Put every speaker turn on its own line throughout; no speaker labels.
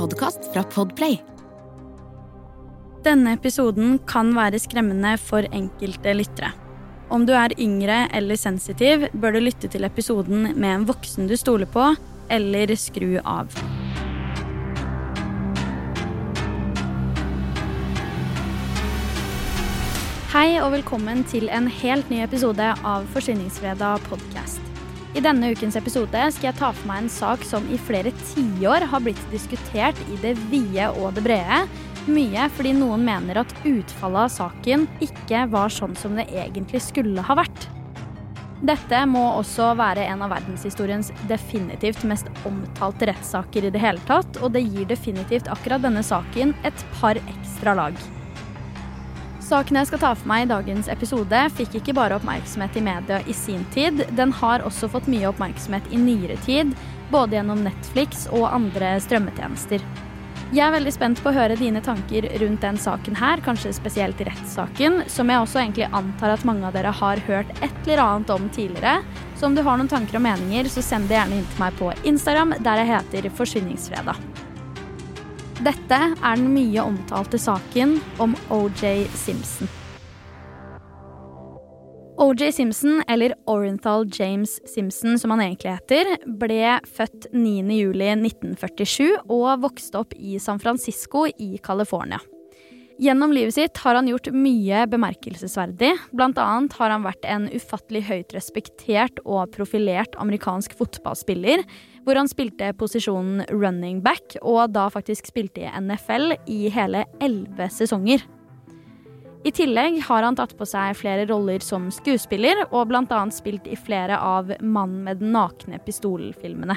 Podkast fra Podplay.
Denne episoden kan være skremmende for enkelte lyttere. Om du er yngre eller sensitiv, bør du lytte til episoden med en voksen du stoler på, eller skru av. Hei og velkommen til en helt ny episode av Forsvinningsfredag podkast. I denne ukens episode skal jeg ta for meg en sak som i flere tiår har blitt diskutert i det vide og det brede. Mye fordi noen mener at utfallet av saken ikke var sånn som det egentlig skulle ha vært. Dette må også være en av verdenshistoriens definitivt mest omtalte rettssaker i det hele tatt, og det gir definitivt akkurat denne saken et par ekstra lag. Saken jeg skal ta for meg i dagens episode, fikk ikke bare oppmerksomhet i media i sin tid, den har også fått mye oppmerksomhet i nyere tid, både gjennom Netflix og andre strømmetjenester. Jeg er veldig spent på å høre dine tanker rundt den saken her, kanskje spesielt rettssaken, som jeg også egentlig antar at mange av dere har hørt et eller annet om tidligere. Så om du har noen tanker og meninger, så send det gjerne inn til meg på Instagram, der jeg heter Forsvinningsfredag. Dette er den mye omtalte saken om OJ Simpson. OJ Simpson, eller Orenthal James Simpson som han egentlig heter, ble født 9.07.1947 og vokste opp i San Francisco i California. Gjennom livet sitt har han gjort mye bemerkelsesverdig. Blant annet har han vært en ufattelig høyt respektert og profilert amerikansk fotballspiller, hvor han spilte posisjonen running back, og da faktisk spilte i NFL i hele elleve sesonger. I tillegg har han tatt på seg flere roller som skuespiller, og bl.a. spilt i flere av Mannen med den nakne pistolen-filmene.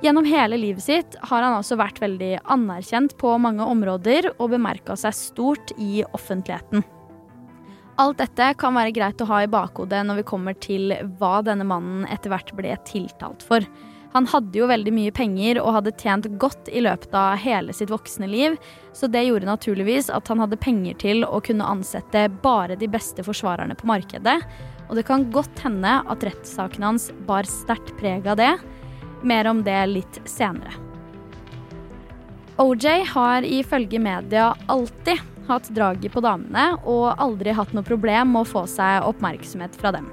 Gjennom hele livet sitt har han altså vært veldig anerkjent på mange områder og bemerka seg stort i offentligheten. Alt dette kan være greit å ha i bakhodet når vi kommer til hva denne mannen etter hvert ble tiltalt for. Han hadde jo veldig mye penger og hadde tjent godt i løpet av hele sitt voksne liv, så det gjorde naturligvis at han hadde penger til å kunne ansette bare de beste forsvarerne på markedet. Og det kan godt hende at rettssaken hans bar sterkt preg av det. Mer om det litt senere. OJ har ifølge media alltid hatt draget på damene og aldri hatt noe problem med å få seg oppmerksomhet fra dem.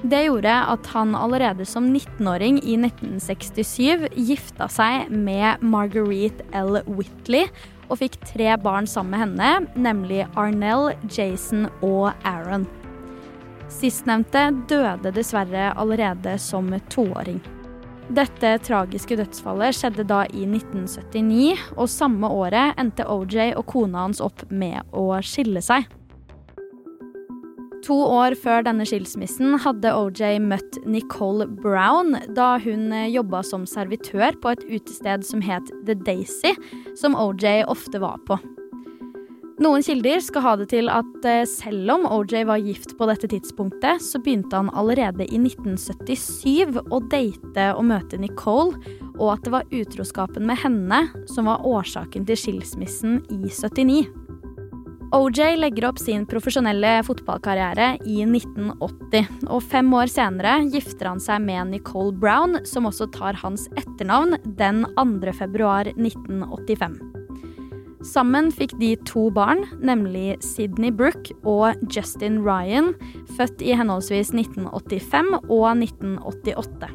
Det gjorde at han allerede som 19-åring i 1967 gifta seg med Marguerite L. Whitley og fikk tre barn sammen med henne, nemlig Arnell, Jason og Aaron. Sistnevnte døde dessverre allerede som toåring. Dette tragiske dødsfallet skjedde da i 1979, og samme året endte OJ og kona hans opp med å skille seg. To år før denne skilsmissen hadde OJ møtt Nicole Brown da hun jobba som servitør på et utested som het The Daisy, som OJ ofte var på. Noen kilder skal ha det til at selv om OJ var gift på dette tidspunktet, så begynte han allerede i 1977 å date og møte Nicole, og at det var utroskapen med henne som var årsaken til skilsmissen i 79. OJ legger opp sin profesjonelle fotballkarriere i 1980, og fem år senere gifter han seg med Nicole Brown, som også tar hans etternavn den 2. februar 1985. Sammen fikk de to barn, nemlig Sydney Brooke og Justin Ryan, født i henholdsvis 1985 og 1988.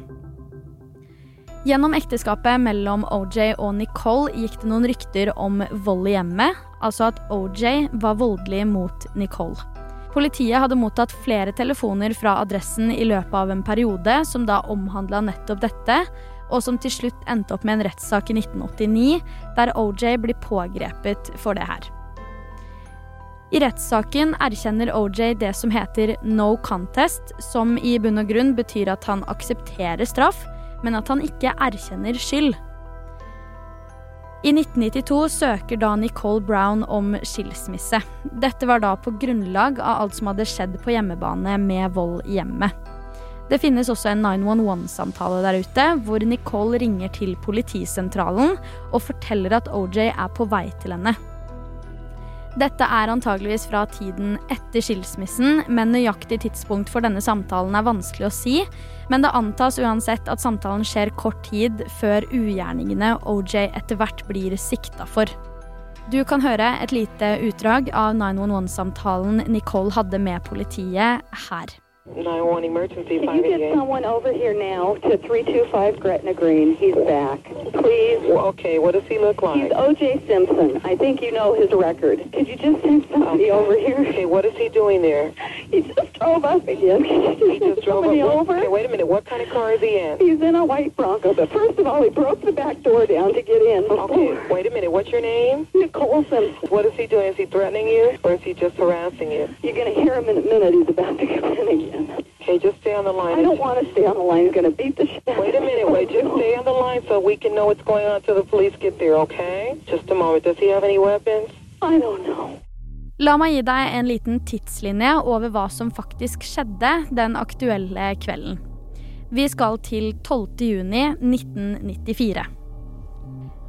Gjennom ekteskapet mellom OJ og Nicole gikk det noen rykter om vold i hjemmet, altså at OJ var voldelig mot Nicole. Politiet hadde mottatt flere telefoner fra adressen i løpet av en periode som da omhandla nettopp dette, og som til slutt endte opp med en rettssak i 1989, der OJ blir pågrepet for det her. I rettssaken erkjenner OJ det som heter no contest, som i bunn og grunn betyr at han aksepterer straff, men at han ikke erkjenner skyld. I 1992 søker da Nicole Brown om skilsmisse. Dette var da på grunnlag av alt som hadde skjedd på hjemmebane med vold i hjemmet. Det finnes også en 911-samtale der ute, hvor Nicole ringer til politisentralen og forteller at OJ er på vei til henne. Dette er antageligvis fra tiden etter skilsmissen, men nøyaktig tidspunkt for denne samtalen er vanskelig å si. Men det antas uansett at samtalen skjer kort tid før ugjerningene OJ etter hvert blir sikta for. Du kan høre et lite utdrag av 911-samtalen Nicole hadde med politiet her.
911 emergency
Can you get someone over here now to 325 Gretna Green? He's back. Please.
Well, okay, what does he look like?
He's O.J. Simpson. I think you know his record. Could you just send somebody
Okay.
over here?
Okay, what is he doing there?
He just drove up again.
He
just
drove
somebody
up.
over?
Okay, wait a minute. What kind of car is he in?
He's in a white Bronco, but first of all, he broke the back door down to get in.
Okay, wait a minute. What's your name?
Nicole Simpson.
What is he doing? Is he threatening you, or is he just harassing you?
You're going to hear him in a minute. He's about to come in again.
Okay, just stay on the line.
I don't want to stay on the line. He's going to beat the shit.
Wait a minute. Wait, just stay on the line so we can know what's going on until the police get there. Okay? Just a moment. Does he have any weapons?
I don't know.
La meg gi deg en liten tidslinje over hva som faktisk skjedde den aktuelle kvelden. Vi skal til 12. juni 1994.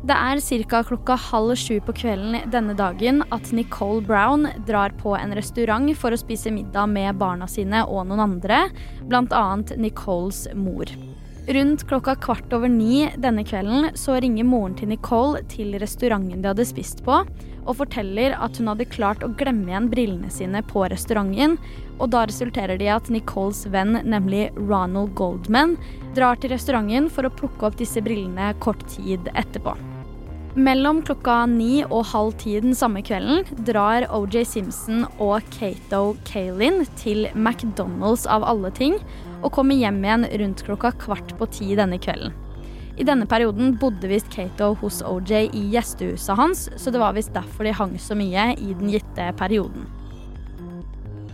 Det er ca. klokka halv sju på kvelden denne dagen at Nicole Brown drar på en restaurant for å spise middag med barna sine og noen andre, bl.a. Nicoles mor. Rundt klokka kvart over ni denne kvelden så ringer moren til Nicole til restauranten de hadde spist på, og forteller at hun hadde klart å glemme igjen brillene sine på restauranten, og da resulterer det i at Nicoles venn, nemlig Ronald Goldman, drar til restauranten for å plukke opp disse brillene kort tid etterpå. Mellom klokka ni og halv ti den samme kvelden drar OJ Simpson og Cato Kalin til McDonald's av alle ting, og kommer hjem igjen rundt klokka kvart på ti denne kvelden. I denne perioden bodde visst Cato hos OJ i gjestehuset hans, så det var visst derfor de hang så mye i den gitte perioden.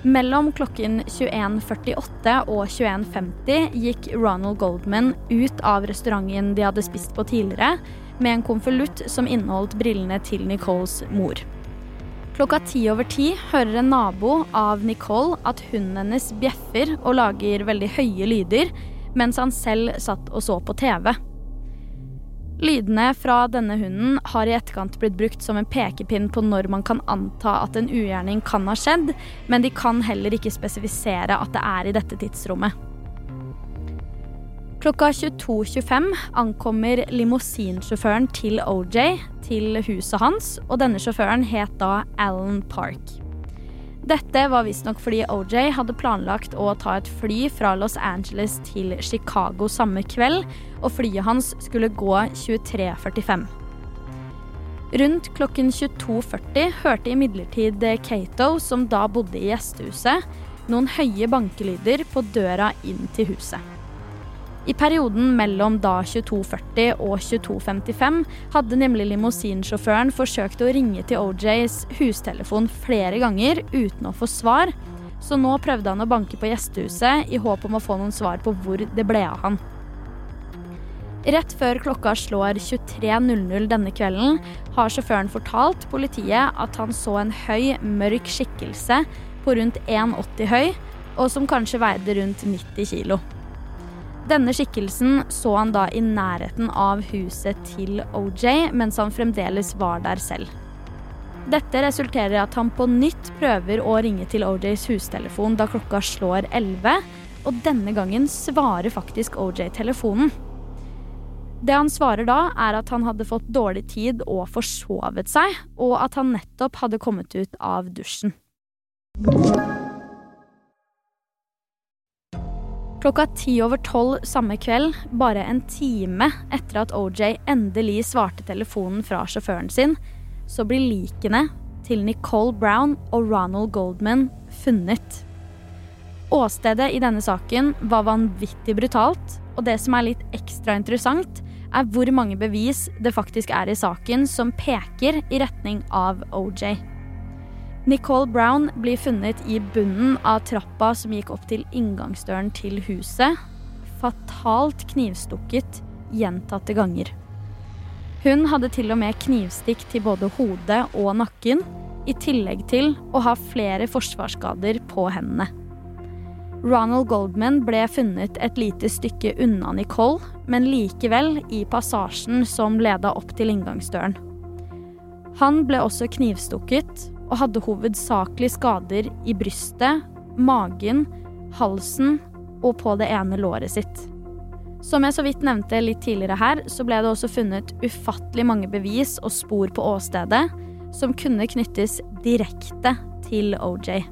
Mellom klokken 21.48 og 21.50 gikk Ronald Goldman ut av restauranten de hadde spist på tidligere, med en konvolutt som inneholdt brillene til Nicoles mor. Klokka ti over ti hører en nabo av Nicole at hunden hennes bjeffer og lager veldig høye lyder, mens han selv satt og så på TV. Lydene fra denne hunden har i etterkant blitt brukt som en pekepinn på når man kan anta at en ugjerning kan ha skjedd, men de kan heller ikke spesifisere at det er i dette tidsrommet. Klokka 22.25 ankommer limousinsjåføren til OJ til huset hans, og denne sjåføren het da Alan Park. Dette var visstnok fordi OJ hadde planlagt å ta et fly fra Los Angeles til Chicago samme kveld, og flyet hans skulle gå 23.45. Rundt klokken 22.40 hørte imidlertid Cato, som da bodde i gjestehuset, noen høye bankelyder på døra inn til huset. I perioden mellom da 22.40 og 22.55 hadde nemlig limousinsjåføren forsøkt å ringe til OJs hustelefon flere ganger uten å få svar, så nå prøvde han å banke på gjestehuset i håp om å få noen svar på hvor det ble av han. Rett før klokka slår 23.00 denne kvelden har sjåføren fortalt politiet at han så en høy, mørk skikkelse på rundt 1,80 høy, og som kanskje veide rundt 90 kilo. Denne skikkelsen så han da i nærheten av huset til OJ, mens han fremdeles var der selv. Dette resulterer i at han på nytt prøver å ringe til OJs hustelefon da klokka slår 11, og denne gangen svarer faktisk OJ telefonen. Det han svarer da, er at han hadde fått dårlig tid og forsovet seg, og at han nettopp hadde kommet ut av dusjen. Klokka ti over tolv samme kveld, bare en time etter at OJ endelig svarte telefonen fra sjåføren sin, så blir likene til Nicole Brown og Ronald Goldman funnet. Åstedet i denne saken var vanvittig brutalt, og det som er litt ekstra interessant, er hvor mange bevis det faktisk er i saken som peker i retning av OJ. Nicole Brown blir funnet i bunnen av trappa som gikk opp til inngangsdøren til huset. fatalt knivstukket gjentatte ganger. Hun hadde til og med knivstikk til både hodet og nakken, i tillegg til å ha flere forsvarsskader på hendene. Ronald Goldman ble funnet et lite stykke unna Nicole, men likevel i passasjen som leda opp til inngangsdøren. Han ble også knivstukket og hadde hovedsakelig skader i brystet, magen, halsen og på det ene låret sitt. Som jeg så vidt nevnte litt tidligere her, så ble det også funnet ufattelig mange bevis og spor på åstedet som kunne knyttes direkte til OJ.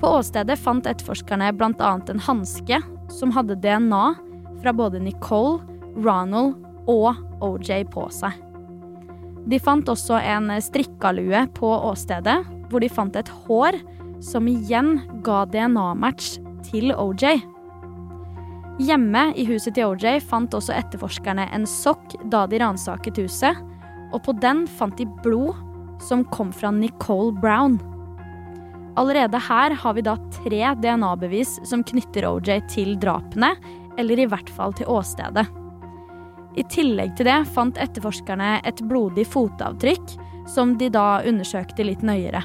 På åstedet fant etterforskerne bl.a. en hanske som hadde DNA fra både Nicole, Ronald og OJ på seg. De fant også en strikkalue på åstedet, hvor de fant et hår som igjen ga DNA-match til OJ. Hjemme i huset til OJ fant også etterforskerne en sokk da de ransaket huset, og på den fant de blod som kom fra Nicole Brown. Allerede her har vi da tre DNA-bevis som knytter OJ til drapene, eller i hvert fall til åstedet. I tillegg til det fant etterforskerne et blodig fotavtrykk, som de da undersøkte litt nøyere.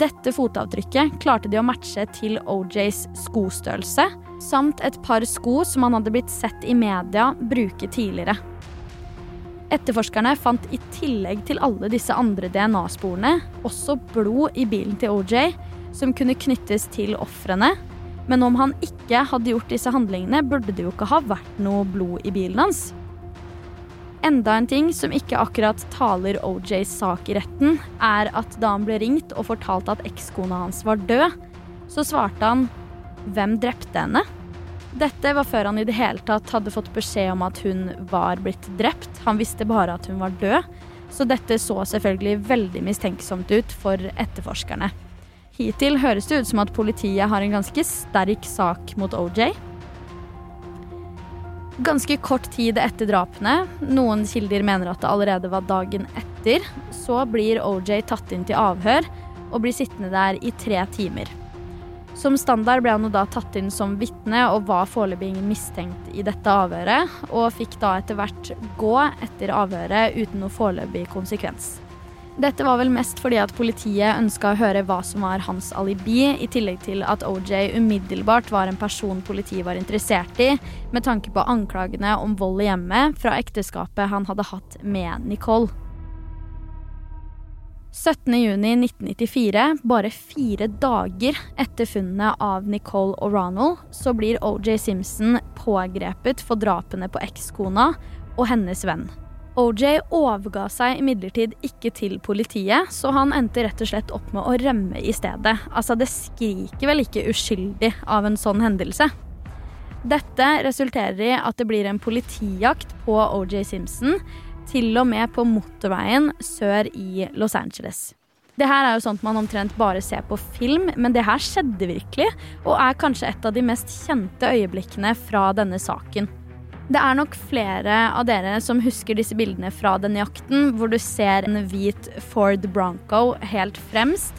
Dette fotavtrykket klarte de å matche til OJs skostørrelse, samt et par sko som han hadde blitt sett i media bruke tidligere. Etterforskerne fant i tillegg til alle disse andre DNA-sporene også blod i bilen til OJ, som kunne knyttes til ofrene. Men om han ikke hadde gjort disse handlingene, burde det jo ikke ha vært noe blod i bilen hans. Enda en ting som ikke akkurat taler OJs sak i retten, er at da han ble ringt og fortalt at ekskona hans var død, så svarte han 'Hvem drepte henne?' Dette var før han i det hele tatt hadde fått beskjed om at hun var blitt drept. Han visste bare at hun var død, så dette så selvfølgelig veldig mistenksomt ut for etterforskerne. Hittil høres det ut som at politiet har en ganske sterk sak mot OJ. Ganske kort tid etter drapene, noen kilder mener at det allerede var dagen etter, så blir OJ tatt inn til avhør og blir sittende der i tre timer. Som standard ble han da tatt inn som vitne og var foreløpig ingen mistenkt i dette avhøret, og fikk da etter hvert gå etter avhøret uten noe foreløpig konsekvens. Dette var vel mest fordi at politiet ønska å høre hva som var hans alibi, i tillegg til at OJ umiddelbart var en person politiet var interessert i, med tanke på anklagene om vold i hjemmet fra ekteskapet han hadde hatt med Nicole. 17.6.1994, bare fire dager etter funnene av Nicole og Ronald, så blir OJ Simpson pågrepet for drapene på ekskona og hennes venn. OJ overga seg imidlertid ikke til politiet, så han endte rett og slett opp med å rømme i stedet. Altså, det skriker vel ikke uskyldig av en sånn hendelse. Dette resulterer i at det blir en politijakt på OJ Simpson, til og med på motorveien sør i Los Angeles. Det her er jo sånt man omtrent bare ser på film, men det her skjedde virkelig, og er kanskje et av de mest kjente øyeblikkene fra denne saken. Det er nok flere av dere som husker disse bildene fra denne jakten, hvor du ser en hvit Ford Bronco helt fremst,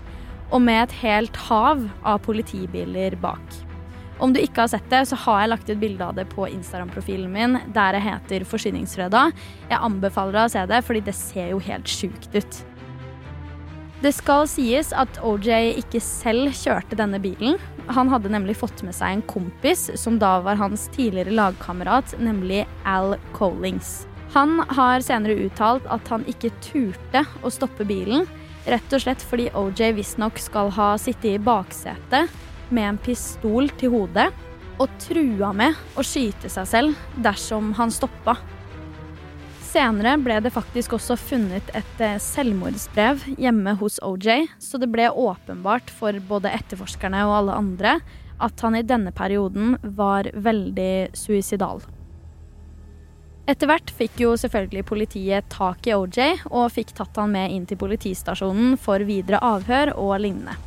og med et helt hav av politibiler bak. Om du ikke har sett det, så har jeg lagt ut bilde av det på Instagram-profilen min der jeg heter Forsyningsfredag. Jeg anbefaler deg å se det, fordi det ser jo helt sjukt ut. Det skal sies at OJ ikke selv kjørte denne bilen. Han hadde nemlig fått med seg en kompis som da var hans tidligere lagkamerat, nemlig Al Collings. Han har senere uttalt at han ikke turte å stoppe bilen, rett og slett fordi OJ visstnok skal ha sittet i baksetet med en pistol til hodet og trua med å skyte seg selv dersom han stoppa. Senere ble det faktisk også funnet et eh, selvmordsbrev hjemme hos OJ, så det ble åpenbart for både etterforskerne og alle andre at han i denne perioden var veldig suicidal. Etter hvert fikk jo selvfølgelig politiet tak i OJ og fikk tatt han med inn til politistasjonen for videre avhør og lignende.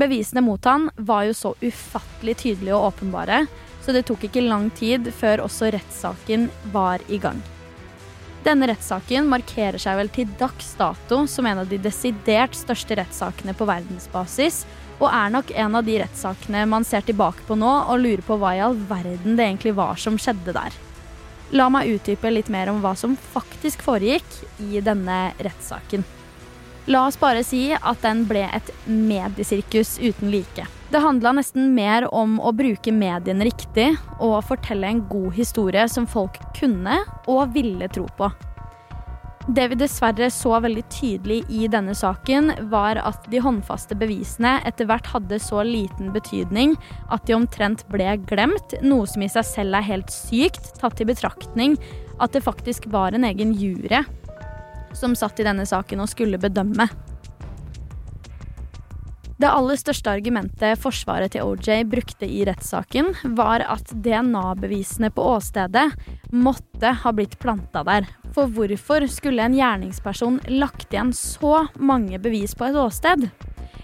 Bevisene mot han var jo så ufattelig tydelige og åpenbare, så det tok ikke lang tid før også rettssaken var i gang. Denne rettssaken markerer seg vel til dags dato som en av de desidert største rettssakene på verdensbasis, og er nok en av de rettssakene man ser tilbake på nå og lurer på hva i all verden det egentlig var som skjedde der. La meg utdype litt mer om hva som faktisk foregikk i denne rettssaken. La oss bare si at den ble et mediesirkus uten like. Det handla nesten mer om å bruke mediene riktig og fortelle en god historie som folk kunne og ville tro på. Det vi dessverre så veldig tydelig i denne saken, var at de håndfaste bevisene etter hvert hadde så liten betydning at de omtrent ble glemt, noe som i seg selv er helt sykt, tatt i betraktning at det faktisk var en egen jury som satt i denne saken og skulle bedømme. Det aller største argumentet forsvaret til OJ brukte i rettssaken, var at DNA-bevisene på åstedet måtte ha blitt planta der. For hvorfor skulle en gjerningsperson lagt igjen så mange bevis på et åsted?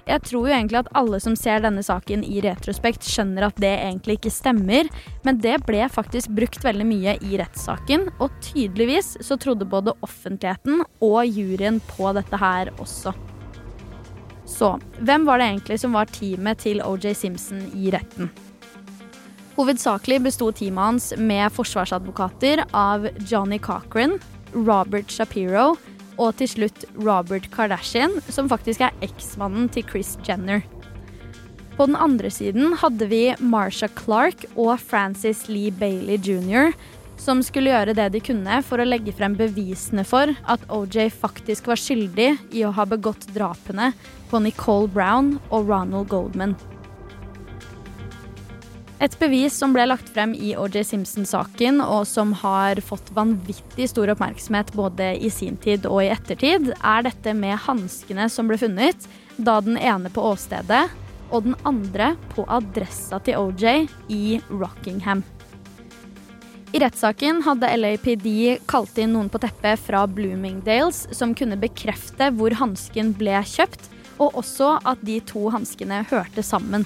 Jeg tror jo egentlig at alle som ser denne saken i retrospekt, skjønner at det egentlig ikke stemmer, men det ble faktisk brukt veldig mye i rettssaken, og tydeligvis så trodde både offentligheten og juryen på dette her også. Så hvem var det egentlig som var teamet til OJ Simpson i retten? Hovedsakelig besto teamet hans med forsvarsadvokater av Johnny Cochran, Robert Shapiro og til slutt Robert Kardashian, som faktisk er eksmannen til Chris Jenner. På den andre siden hadde vi Marsha Clark og Francis Lee Bailey jr., som skulle gjøre det de kunne for å legge frem bevisene for at OJ faktisk var skyldig i å ha begått drapene på Nicole Brown og Ronald Goldman. Et bevis som ble lagt frem i OJ Simpson-saken, og som har fått vanvittig stor oppmerksomhet både i sin tid og i ettertid, er dette med hanskene som ble funnet, da den ene på åstedet og den andre på adressa til OJ i Rockingham. I rettssaken hadde LAPD kalt inn noen på teppet fra Bloomingdales som kunne bekrefte hvor hansken ble kjøpt, og også at de to hanskene hørte sammen.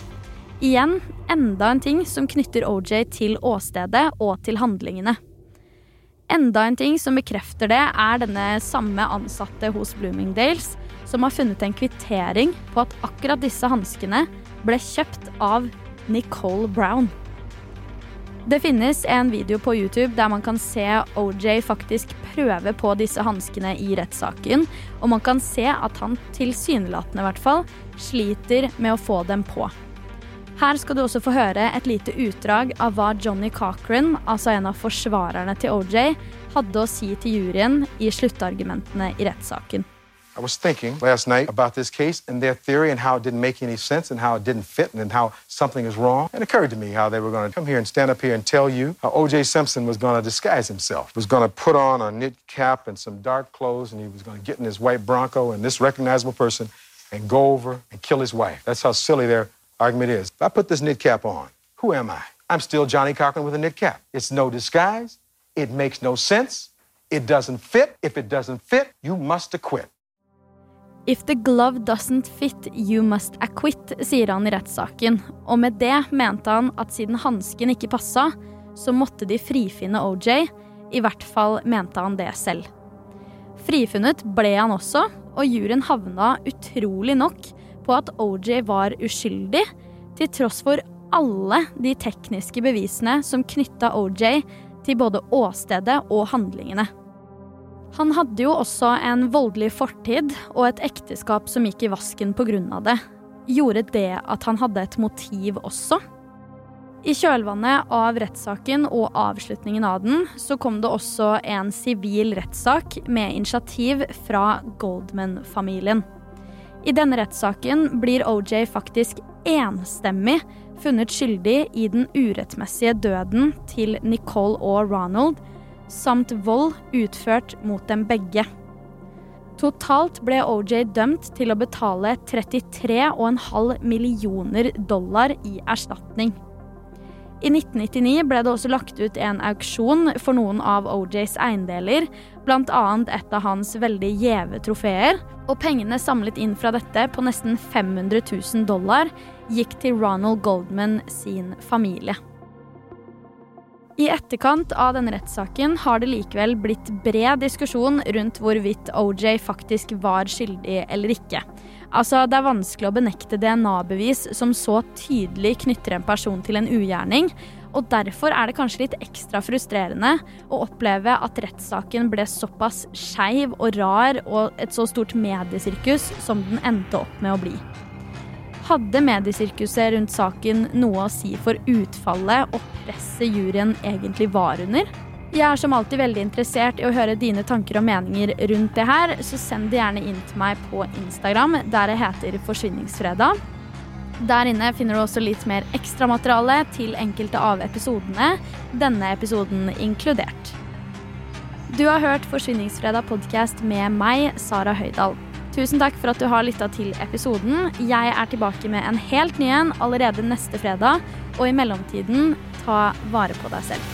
Igjen enda en ting som knytter OJ til åstedet og til handlingene. Enda en ting som bekrefter det, er denne samme ansatte hos Bloomingdales som har funnet en kvittering på at akkurat disse hanskene ble kjøpt av Nicole Brown. Det finnes en video på YouTube der man kan se OJ faktisk prøve på disse hanskene i rettssaken, og man kan se at han tilsynelatende i hvert fall sliter med å få dem på. Her skal du også få høre et lite utdrag av hva Johnny Cochran, altså en av forsvarerne til OJ, hadde å si til juryen i sluttargumentene i rettssaken.
I was thinking last night about this case and their theory and how it didn't make any sense and how it didn't fit and how something is wrong. And it occurred to me how they were going to come here and stand up here and tell you how O.J. Simpson was going to disguise himself. Was going to put on a knit cap and some dark clothes and he was going to get in his white Bronco and this recognizable person and go over and kill his wife. That's how silly their argument is. If I put this knit cap on, who am I? I'm still Johnny Cochran with a knit cap. It's no disguise. It makes no sense. It doesn't fit. If it doesn't fit, you must acquit.
If the glove doesn't fit, you must acquit, sier han i rettssaken. Og med det mente han at siden hansken ikke passa, så måtte de frifinne OJ. I hvert fall mente han det selv. Frifunnet ble han også, og juryen havna utrolig nok på at OJ var uskyldig, til tross for alle de tekniske bevisene som knytta OJ til både åstedet og handlingene. Han hadde jo også en voldelig fortid og et ekteskap som gikk i vasken pga. det. Gjorde det at han hadde et motiv også? I kjølvannet av rettssaken og avslutningen av den, så kom det også en sivil rettssak med initiativ fra Goldman-familien. I denne rettssaken blir OJ faktisk enstemmig funnet skyldig i den urettmessige døden til Nicole og Ronald, samt vold utført mot dem begge. Totalt ble OJ dømt til å betale 33,5 millioner dollar i erstatning. I 1999 ble det også lagt ut en auksjon for noen av OJs eiendeler, bl.a. et av hans veldig gjeve trofeer, og pengene samlet inn fra dette på nesten 500 000 dollar gikk til Ronald Goldman sin familie. I etterkant av denne rettssaken har det likevel blitt bred diskusjon rundt hvorvidt OJ faktisk var skyldig eller ikke. Altså, Det er vanskelig å benekte DNA-bevis som så tydelig knytter en person til en ugjerning. Og Derfor er det kanskje litt ekstra frustrerende å oppleve at rettssaken ble såpass skeiv og rar og et så stort mediesirkus som den endte opp med å bli. Hadde mediesirkuset rundt saken noe å si for utfallet og presset juryen egentlig var under? Jeg er som alltid veldig interessert i å høre dine tanker og meninger rundt det her, så send det gjerne inn til meg på Instagram, der jeg heter Forsvinningsfredag. Der inne finner du også litt mer ekstramateriale til enkelte av episodene, denne episoden inkludert. Du har hørt Forsvinningsfredag podkast med meg, Sara Høydahl. Tusen takk for at du har lytta til episoden. Jeg er tilbake med en helt ny en allerede neste fredag. Og i mellomtiden, ta vare på deg selv.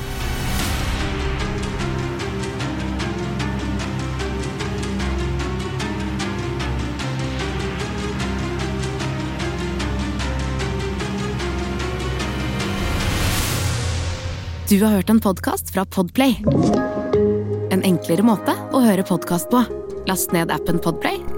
Du har hørt en podkast fra Podplay. En enklere måte å høre podkast på. Last ned appen Podplay